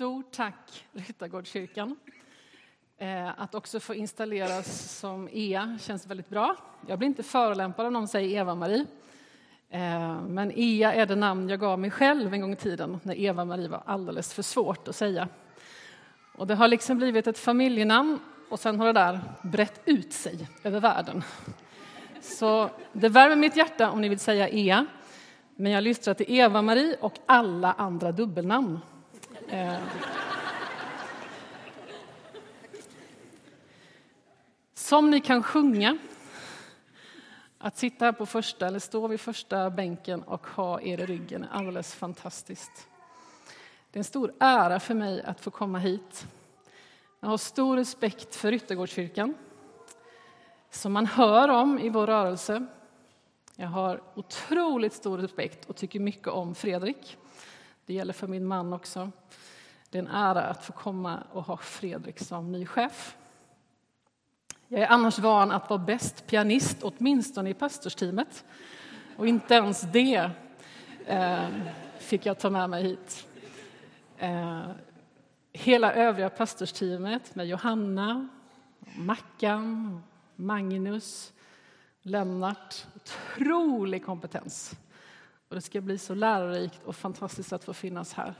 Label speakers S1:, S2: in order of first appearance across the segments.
S1: Stort tack Ryttargårdskyrkan. Eh, att också få installeras som Ea känns väldigt bra. Jag blir inte förolämpad om någon säger Eva-Marie. Eh, men Ea är det namn jag gav mig själv en gång i tiden när Eva-Marie var alldeles för svårt att säga. Och det har liksom blivit ett familjenamn och sen har det där brett ut sig över världen. Så det värmer mitt hjärta om ni vill säga Ea. Men jag lystrar till Eva-Marie och alla andra dubbelnamn. Eh. Som ni kan sjunga, att sitta här på första eller stå vid första bänken och ha er i ryggen är alldeles fantastiskt. Det är en stor ära för mig att få komma hit. Jag har stor respekt för Ryttargårdskyrkan, som man hör om i vår rörelse. Jag har otroligt stor respekt och tycker mycket om Fredrik. Det gäller för min man också. Det är en ära att få komma och ha Fredrik som ny chef. Jag är annars van att vara bäst pianist, åtminstone i pastorsteamet. Och inte ens det eh, fick jag ta med mig hit. Eh, hela övriga pastorsteamet med Johanna, Mackan, Magnus, Lennart. Otrolig kompetens. Och det ska bli så lärorikt och fantastiskt att få finnas här.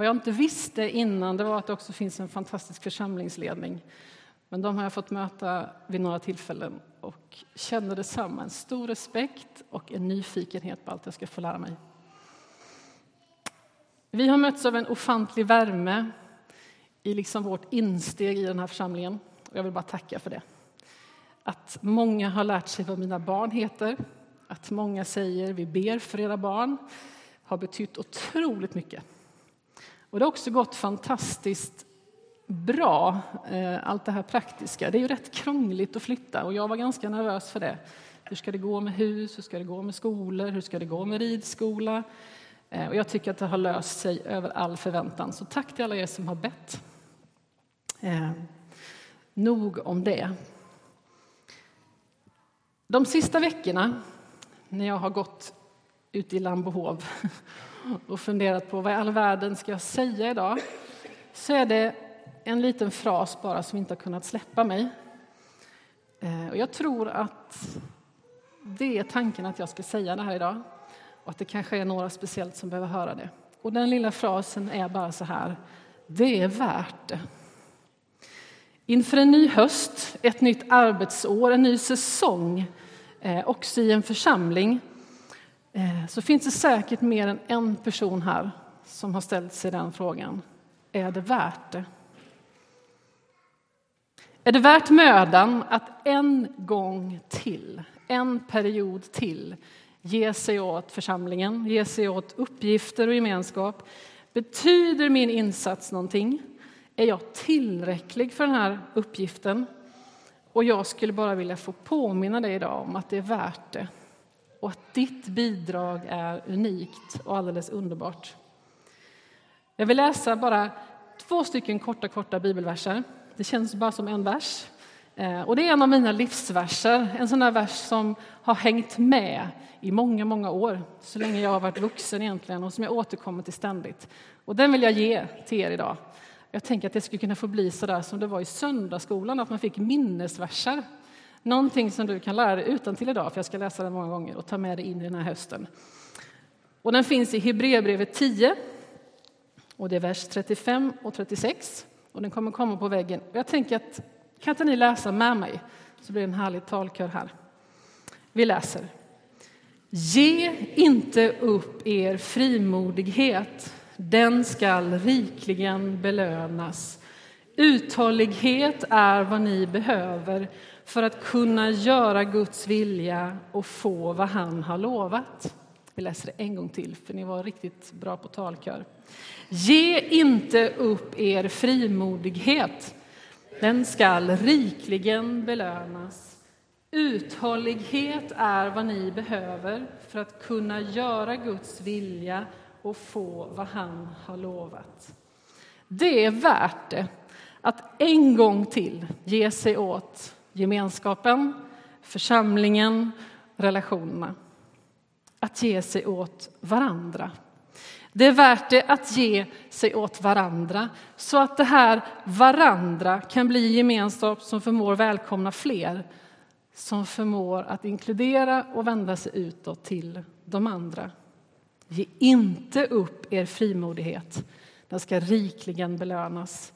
S1: Vad jag inte visste innan det var att det också finns en fantastisk församlingsledning. Men de har jag fått möta vid några tillfällen och känner detsamma. En stor respekt och en nyfikenhet på allt jag ska få lära mig. Vi har mötts av en ofantlig värme i liksom vårt insteg i den här församlingen. Och jag vill bara tacka för det. Att många har lärt sig vad mina barn heter. Att många säger vi ber för era barn har betytt otroligt mycket. Och det har också gått fantastiskt bra, eh, allt det här praktiska. Det är ju rätt krångligt att flytta och jag var ganska nervös för det. Hur ska det gå med hus, hur ska det gå med skolor, hur ska det gå med ridskola? Eh, och jag tycker att det har löst sig över all förväntan. Så tack till alla er som har bett. Eh, nog om det. De sista veckorna när jag har gått ute i Lambohov och funderat på vad i all världen ska jag säga idag så är det en liten fras bara som inte har kunnat släppa mig. Eh, och jag tror att det är tanken att jag ska säga det här idag och att det kanske är några speciellt som behöver höra det. Och den lilla frasen är bara så här, det är värt det. Inför en ny höst, ett nytt arbetsår, en ny säsong eh, också i en församling Eh, så finns det säkert mer än en person här som har ställt sig den frågan. Är det värt det? Är det värt mödan att en gång till, en period till ge sig åt församlingen, ge sig åt uppgifter och gemenskap? Betyder min insats någonting? Är jag tillräcklig för den här uppgiften? Och jag skulle bara vilja få påminna dig idag om att det är värt det och att ditt bidrag är unikt och alldeles underbart. Jag vill läsa bara två stycken korta, korta bibelverser. Det känns bara som en vers. Eh, och det är en av mina livsverser, en sån där vers som har hängt med i många, många år, så länge jag har varit vuxen egentligen och som jag återkommer till ständigt. Och den vill jag ge till er idag. Jag tänker att det skulle kunna få bli så där som det var i söndagsskolan, att man fick minnesverser Någonting som du kan lära dig utan till idag, för jag ska läsa den många gånger och ta med dig in i den här hösten. Och den finns i Hebreerbrevet 10, och det är vers 35 och 36. Och den kommer komma på väggen. Jag tänker att kan inte ni läsa med mig, så blir det en härlig talkör här. Vi läser. Ge inte upp er frimodighet, den skall rikligen belönas. Uthållighet är vad ni behöver för att kunna göra Guds vilja och få vad han har lovat. Vi läser det en gång till, för ni var riktigt bra på talkör. Ge inte upp er frimodighet. Den skall rikligen belönas. Uthållighet är vad ni behöver för att kunna göra Guds vilja och få vad han har lovat. Det är värt det att en gång till ge sig åt gemenskapen, församlingen, relationerna. Att ge sig åt varandra. Det är värt det att ge sig åt varandra så att det här varandra kan bli en gemenskap som förmår välkomna fler som förmår att inkludera och vända sig utåt till de andra. Ge inte upp er frimodighet. Den ska rikligen belönas.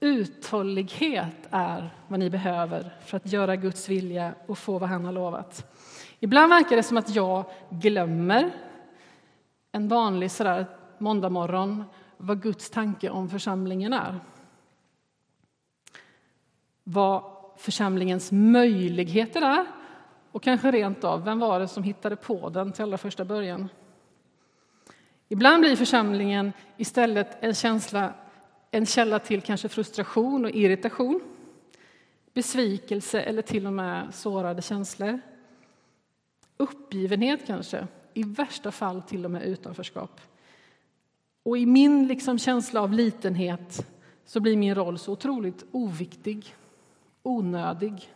S1: Uthållighet är vad ni behöver för att göra Guds vilja och få vad han har lovat. Ibland verkar det som att jag glömmer en vanlig sådär måndag morgon vad Guds tanke om församlingen är. Vad församlingens möjligheter är och kanske rent av, vem var det som hittade på den till allra första början? Ibland blir församlingen istället en, känsla, en källa till kanske frustration och irritation, besvikelse eller till och med sårade känslor. Uppgivenhet kanske, i värsta fall till och med utanförskap. Och i min liksom känsla av litenhet så blir min roll så otroligt oviktig, onödig,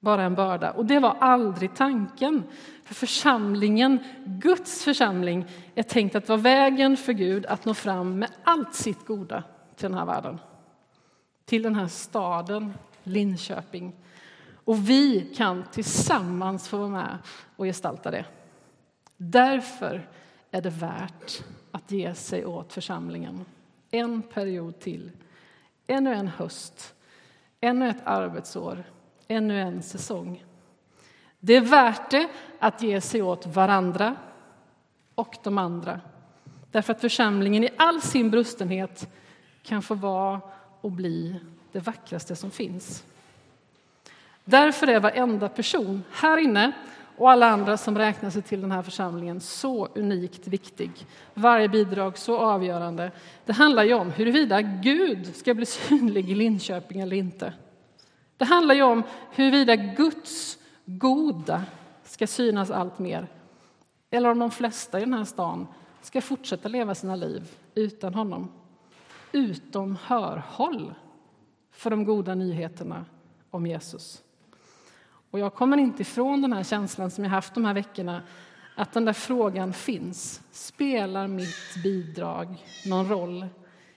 S1: bara en börda. Och det var aldrig tanken. För församlingen, Guds församling, är tänkt att vara vägen för Gud att nå fram med allt sitt goda till den här världen. Till den här staden, Linköping. Och vi kan tillsammans få vara med och gestalta det. Därför är det värt att ge sig åt församlingen. En period till, ännu en höst, ännu ett arbetsår, ännu en säsong. Det är värt det att ge sig åt varandra och de andra. Därför att församlingen i all sin brustenhet kan få vara och bli det vackraste som finns. Därför är varenda person här inne och alla andra som räknar sig till den här församlingen så unikt viktig. Varje bidrag så avgörande. Det handlar ju om huruvida Gud ska bli synlig i Linköping eller inte. Det handlar ju om huruvida Guds goda ska synas allt mer eller om de flesta i den här stan ska fortsätta leva sina liv utan honom. Utom hörhåll för de goda nyheterna om Jesus. Och jag kommer inte ifrån den här känslan som jag haft de här veckorna att den där frågan finns. Spelar mitt bidrag någon roll?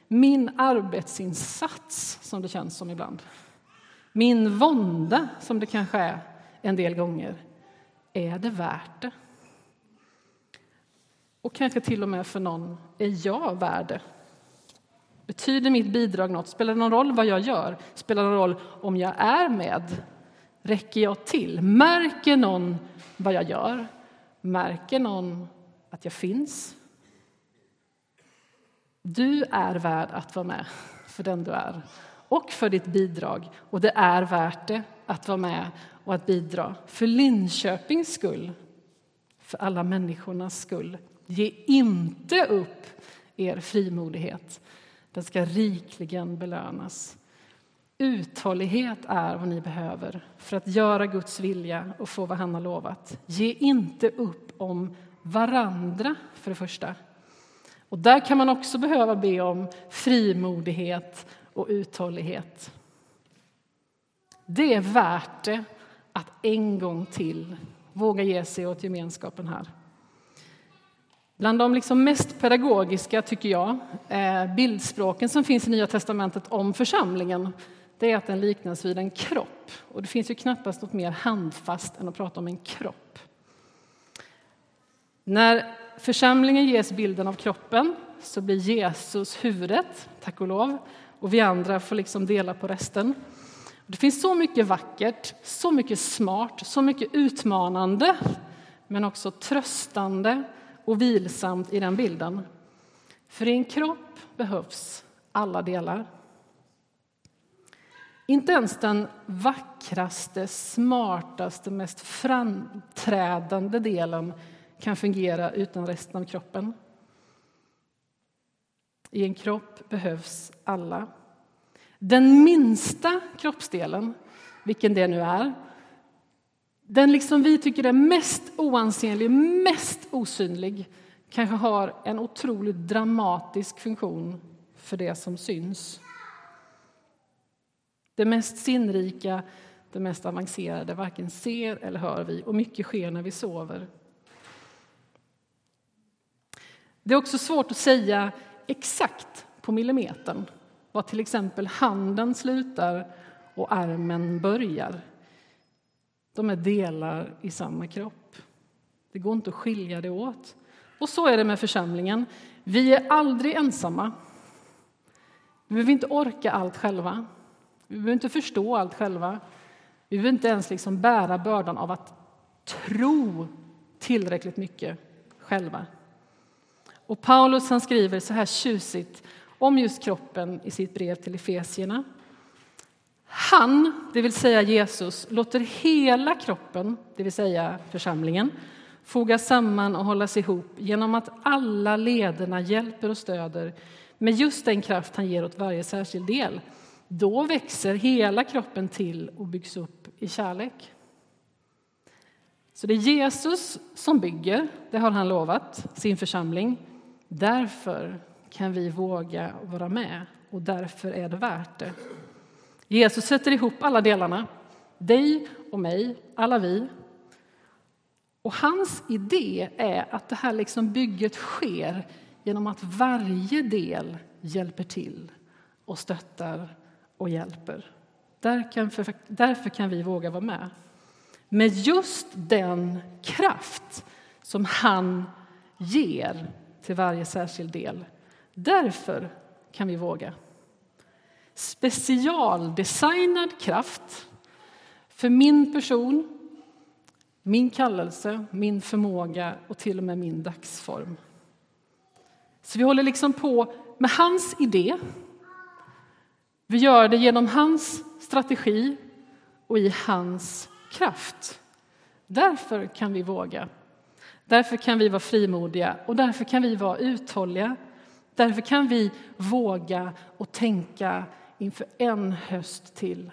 S1: Min arbetsinsats, som det känns som ibland. Min vånda, som det kanske är en del gånger. Är det värt det? Och kanske till och med för någon, är jag värd det? Betyder mitt bidrag något? Spelar det någon roll vad jag gör? Spelar det någon roll om jag är med Räcker jag till? Märker någon vad jag gör? Märker någon att jag finns? Du är värd att vara med för den du är och för ditt bidrag. Och det är värt det att vara med och att bidra. För Linköpings skull, för alla människornas skull. Ge inte upp er frimodighet. Den ska rikligen belönas. Uthållighet är vad ni behöver för att göra Guds vilja och få vad han har lovat. Ge inte upp om varandra, för det första. Och där kan man också behöva be om frimodighet och uthållighet. Det är värt det att en gång till våga ge sig åt gemenskapen här. Bland de liksom mest pedagogiska, tycker jag, eh, bildspråken som finns i Nya testamentet om församlingen det är att den liknas vid en kropp. Och det finns ju knappast något mer handfast än att prata om en kropp. När församlingen ges bilden av kroppen så blir Jesus huvudet, tack och lov, och vi andra får liksom dela på resten. Det finns så mycket vackert, så mycket smart, så mycket utmanande men också tröstande och vilsamt i den bilden. För i en kropp behövs alla delar. Inte ens den vackraste, smartaste, mest framträdande delen kan fungera utan resten av kroppen. I en kropp behövs alla. Den minsta kroppsdelen, vilken det nu är den liksom vi tycker är mest oansenlig, mest osynlig kanske har en otroligt dramatisk funktion för det som syns. Det mest sinnrika, det mest avancerade varken ser eller hör vi och mycket sker när vi sover. Det är också svårt att säga exakt på millimetern var till exempel handen slutar och armen börjar. De är delar i samma kropp. Det går inte att skilja det åt. Och så är det med församlingen. Vi är aldrig ensamma. Vi behöver inte orka allt själva. Vi behöver inte förstå allt själva. Vi behöver inte ens liksom bära bördan av att tro tillräckligt mycket själva. Och Paulus han skriver så här tjusigt om just kroppen i sitt brev till Efesierna. Han, det vill säga Jesus, låter hela kroppen, det vill säga församlingen, fogas samman och hållas ihop genom att alla lederna hjälper och stöder med just den kraft han ger åt varje särskild del. Då växer hela kroppen till och byggs upp i kärlek. Så det är Jesus som bygger, det har han lovat sin församling. Därför kan vi våga vara med och därför är det värt det. Jesus sätter ihop alla delarna, dig och mig, alla vi. Och hans idé är att det här liksom bygget sker genom att varje del hjälper till och stöttar och hjälper. Därför kan vi våga vara med. Med just den kraft som han ger till varje särskild del. Därför kan vi våga. Specialdesignad kraft för min person, min kallelse, min förmåga och till och med min dagsform. Så vi håller liksom på med hans idé. Vi gör det genom hans strategi och i hans kraft. Därför kan vi våga. Därför kan vi vara frimodiga och därför kan vi vara uthålliga. Därför kan vi våga och tänka inför en höst till.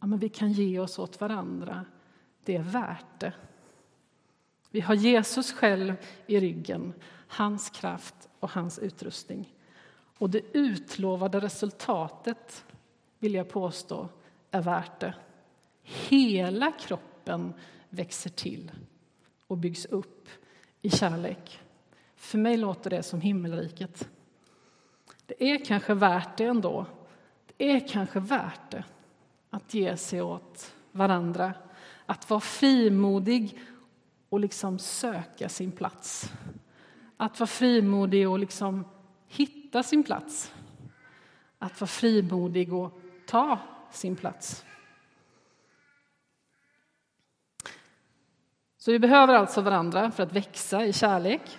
S1: Ja, men vi kan ge oss åt varandra. Det är värt det. Vi har Jesus själv i ryggen, hans kraft och hans utrustning. Och det utlovade resultatet, vill jag påstå, är värt det. Hela kroppen växer till och byggs upp i kärlek. För mig låter det som himmelriket. Det är kanske värt det ändå. Det är kanske värt det att ge sig åt varandra, att vara frimodig och liksom söka sin plats. Att vara frimodig och liksom hitta sin plats. Att vara frimodig och ta sin plats. Så vi behöver alltså varandra för att växa i kärlek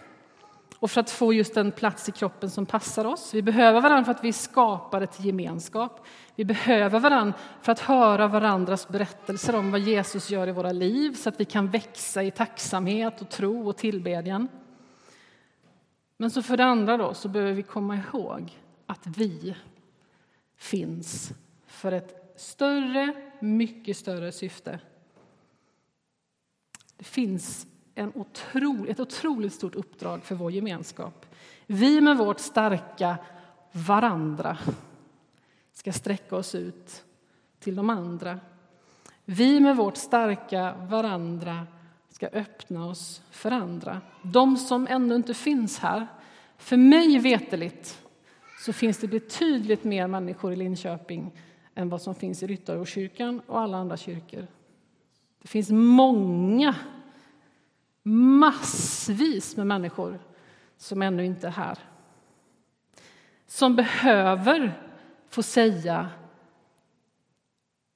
S1: och för att få just den plats i kroppen som passar oss. Vi behöver varandra för att vi skapar ett gemenskap. Vi behöver varandra för att höra varandras berättelser om vad Jesus gör i våra liv så att vi kan växa i tacksamhet och tro och tillbedjan. Men så för det andra då, så behöver vi komma ihåg att vi finns för ett större, mycket större syfte. Det finns en otro, ett otroligt stort uppdrag för vår gemenskap. Vi med vårt starka varandra ska sträcka oss ut till de andra. Vi med vårt starka varandra ska öppna oss för andra. De som ännu inte finns här. För mig veteligt så finns det betydligt mer människor i Linköping än vad som finns i Ryttargårdskyrkan och alla andra kyrkor. Det finns många massvis med människor som ännu inte är här. Som behöver få säga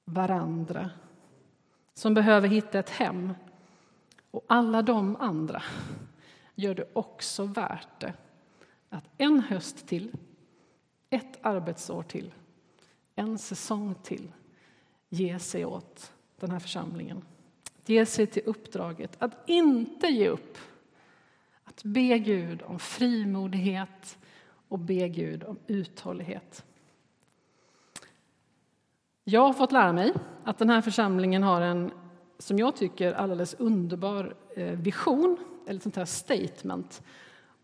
S1: varandra. Som behöver hitta ett hem. Och alla de andra gör det också värt det att en höst till, ett arbetsår till, en säsong till ge sig åt den här församlingen ge sig till uppdraget att inte ge upp. Att be Gud om frimodighet och be Gud om uthållighet. Jag har fått lära mig att den här församlingen har en, som jag tycker, alldeles underbar eh, vision, eller sånt här statement.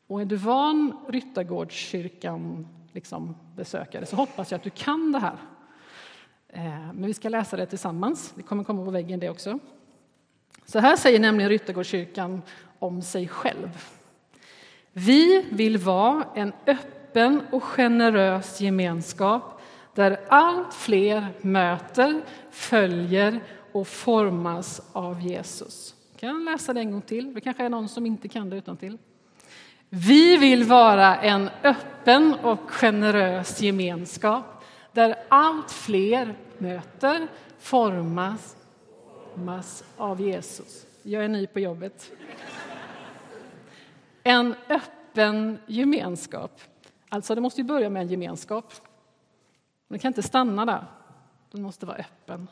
S1: Och är du van Ryttargårdskyrkan liksom besökare så hoppas jag att du kan det här. Eh, men vi ska läsa det tillsammans. Det kommer komma på väggen det också. Så här säger nämligen Ryttargårdskyrkan om sig själv. Vi vill vara en öppen och generös gemenskap där allt fler möter, följer och formas av Jesus. Kan läsa det en gång till? Det kanske är någon som inte kan det utan till. Vi vill vara en öppen och generös gemenskap där allt fler möter, formas, formas av Jesus. Jag är ny på jobbet. En öppen gemenskap. Alltså, det måste ju börja med en gemenskap. Den kan inte stanna där. Den måste vara öppen.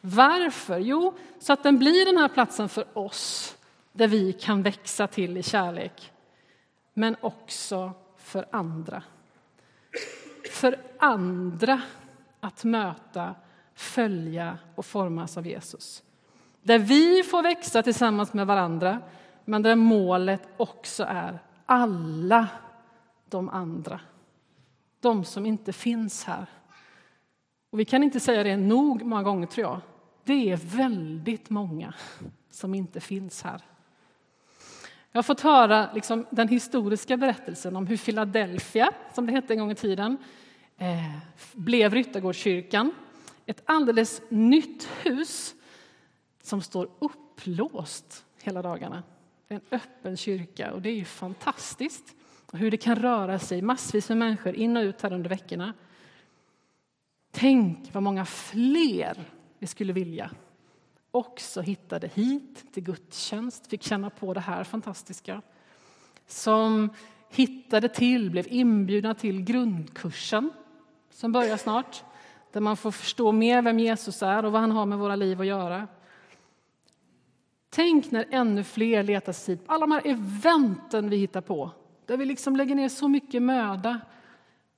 S1: Varför? Jo, så att den blir den här platsen för oss där vi kan växa till i kärlek, men också för andra. För andra att möta, följa och formas av Jesus. Där vi får växa tillsammans med varandra, men där målet också är alla de andra. De som inte finns här. Och vi kan inte säga det nog många gånger, tror jag. Det är väldigt många som inte finns här. Jag har fått höra liksom, den historiska berättelsen om hur Philadelphia, som det hette en gång i tiden, eh, blev Ryttargårdskyrkan. Ett alldeles nytt hus som står upplåst hela dagarna. En öppen kyrka och det är ju fantastiskt hur det kan röra sig massvis med människor in och ut här under veckorna. Tänk vad många fler vi skulle vilja också hittade hit till gudstjänst, fick känna på det här fantastiska. Som hittade till, blev inbjudna till grundkursen som börjar snart. Där man får förstå mer vem Jesus är och vad han har med våra liv att göra. Tänk när ännu fler letar sig hit. Alla de här eventen vi hittar på, där vi liksom lägger ner så mycket möda.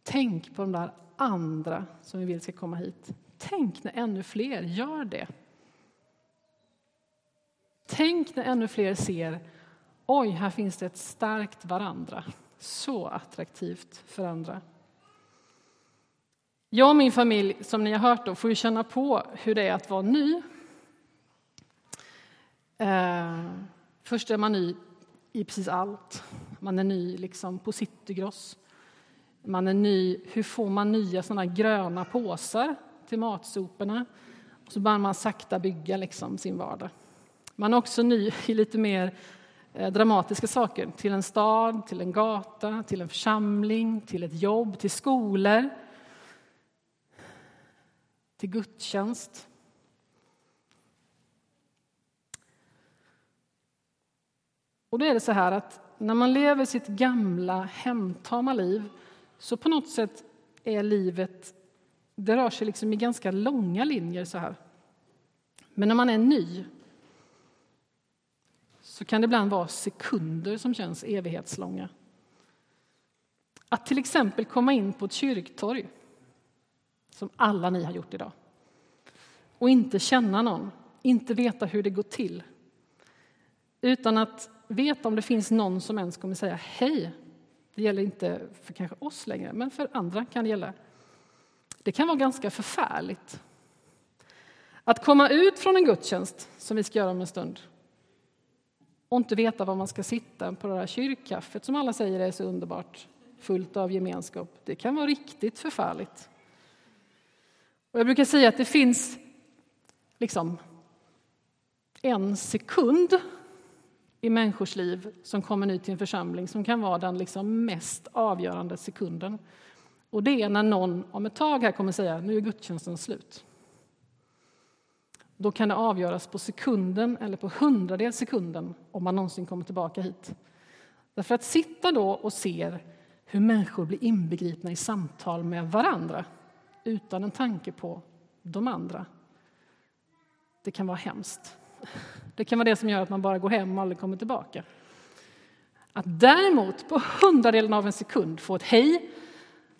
S1: Tänk på de där andra som vi vill ska komma hit. Tänk när ännu fler gör det. Tänk när ännu fler ser oj, här finns det ett starkt varandra. Så attraktivt för andra. Jag och min familj, som ni har hört, då, får ju känna på hur det är att vara ny. Eh, först är man ny i precis allt. Man är ny liksom på Citygross. Man är ny. Hur får man nya såna gröna påsar till matsoporna? Och så börjar man sakta bygga liksom sin vardag. Man är också ny i lite mer eh, dramatiska saker. Till en stad, till en gata, till en församling, till ett jobb, till skolor. Till gudstjänst. Och då är det så här att när man lever sitt gamla hemtama liv så på något sätt är livet, det rör sig liksom i ganska långa linjer så här. Men när man är ny så kan det ibland vara sekunder som känns evighetslånga. Att till exempel komma in på ett kyrktorg, som alla ni har gjort idag och inte känna någon, inte veta hur det går till utan att veta om det finns någon som ens kommer säga hej. Det gäller inte för kanske oss längre, men för andra kan det gälla. Det kan vara ganska förfärligt. Att komma ut från en gudstjänst, som vi ska göra om en stund, och inte veta var man ska sitta på det där kyrkkaffet som alla säger är så underbart, fullt av gemenskap. Det kan vara riktigt förfärligt. Och jag brukar säga att det finns liksom en sekund i människors liv som kommer ny till en församling som kan vara den liksom mest avgörande sekunden. Och det är när någon om ett tag här kommer säga nu är gudstjänsten slut. Då kan det avgöras på sekunden eller på hundradels sekunden om man någonsin kommer tillbaka hit. Därför att sitta då och se hur människor blir inbegripna i samtal med varandra utan en tanke på de andra, det kan vara hemskt. Det kan vara det som gör att man bara går hem och aldrig kommer tillbaka. Att däremot på hundradelen av en sekund få ett hej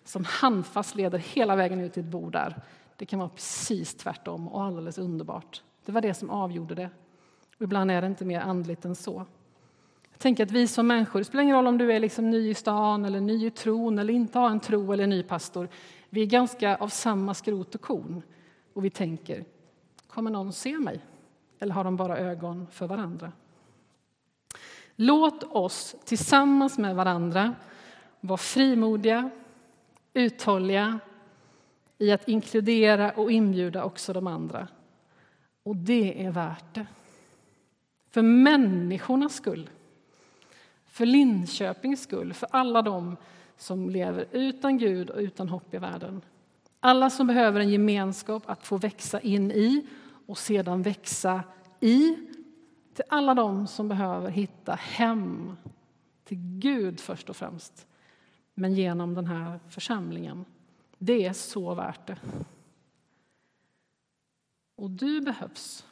S1: som handfast leder hela vägen ut till ett bord där, det kan vara precis tvärtom och alldeles underbart. Det var det som avgjorde det. Och ibland är det inte mer andligt än så. Jag tänker att vi som människor, det spelar ingen roll om du är liksom ny i stan eller ny i tron eller inte har en tro eller ny pastor. Vi är ganska av samma skrot och korn och vi tänker, kommer någon se mig? Eller har de bara ögon för varandra? Låt oss tillsammans med varandra vara frimodiga, uthålliga i att inkludera och inbjuda också de andra. Och det är värt det. För människornas skull. För Linköpings skull, för alla de som lever utan Gud och utan hopp i världen. Alla som behöver en gemenskap att få växa in i och sedan växa i. Till alla de som behöver hitta hem till Gud först och främst, men genom den här församlingen. Det är så värt det. Och du behövs.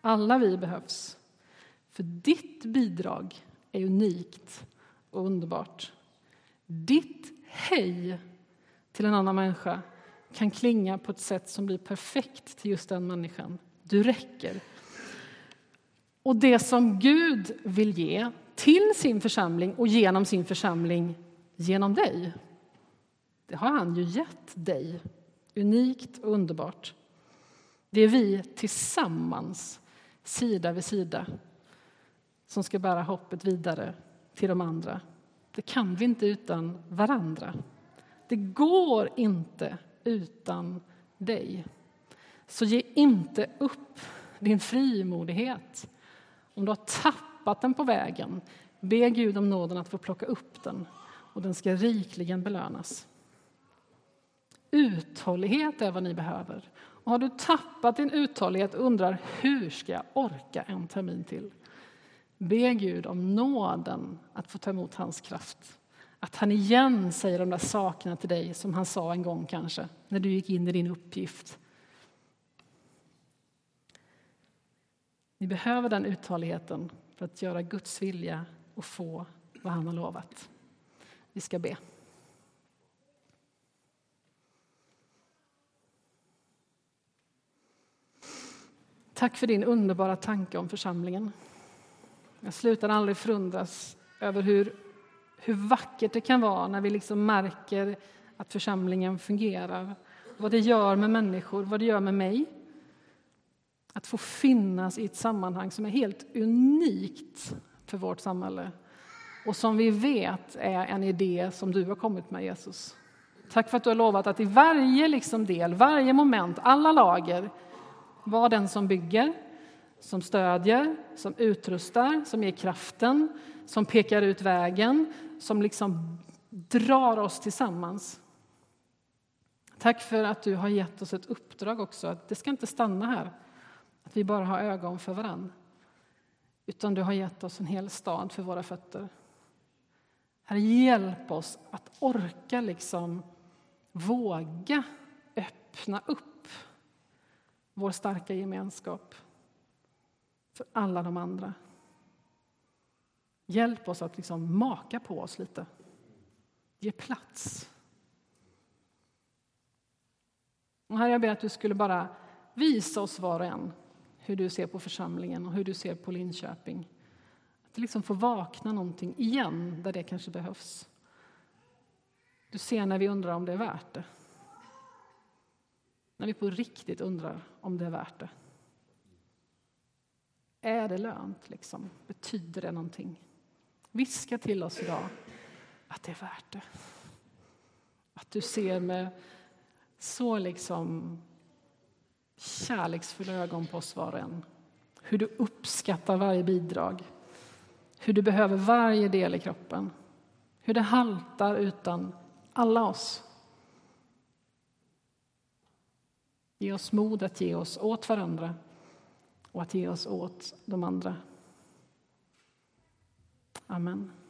S1: Alla vi behövs. För ditt bidrag är unikt och underbart. Ditt hej till en annan människa kan klinga på ett sätt som blir perfekt till just den människan. Du räcker. Och det som Gud vill ge till sin församling och genom sin församling genom dig, det har han ju gett dig. Unikt och underbart. Det är vi tillsammans, sida vid sida, som ska bära hoppet vidare till de andra. Det kan vi inte utan varandra. Det går inte utan dig. Så ge inte upp din frimodighet. Om du har tappat den på vägen, be Gud om nåden att få plocka upp den och den ska rikligen belönas. Uthållighet är vad ni behöver. Och har du tappat din uthållighet och undrar hur ska jag orka en termin till? Be Gud om nåden att få ta emot hans kraft. Att han igen säger de där sakerna till dig som han sa en gång kanske, när du gick in i din uppgift. Ni behöver den uthålligheten för att göra Guds vilja och få vad han har lovat. Vi ska be. Tack för din underbara tanke om församlingen. Jag slutar aldrig förundras över hur, hur vackert det kan vara när vi liksom märker att församlingen fungerar. Vad det gör med människor, vad det gör med mig. Att få finnas i ett sammanhang som är helt unikt för vårt samhälle och som vi vet är en idé som du har kommit med, Jesus. Tack för att du har lovat att i varje liksom del, varje moment, alla lager var den som bygger, som stödjer, som utrustar, som ger kraften, som pekar ut vägen, som liksom drar oss tillsammans. Tack för att du har gett oss ett uppdrag också, att det ska inte stanna här, att vi bara har ögon för varann. Utan du har gett oss en hel stad för våra fötter. Herre, hjälp oss att orka liksom våga öppna upp vår starka gemenskap för alla de andra. Hjälp oss att liksom maka på oss lite. Ge plats. Och här jag ber att du skulle bara visa oss var och en hur du ser på församlingen och hur du ser på Linköping. Att liksom få vakna någonting igen där det kanske behövs. Du ser när vi undrar om det är värt det. När vi på riktigt undrar om det är värt det. Är det lönt? Liksom? Betyder det någonting? Viska till oss idag att det är värt det. Att du ser med så liksom kärleksfulla ögon på oss var och en. Hur du uppskattar varje bidrag. Hur du behöver varje del i kroppen. Hur det haltar utan alla oss. Ge oss mod att ge oss åt varandra och att ge oss åt de andra. Amen.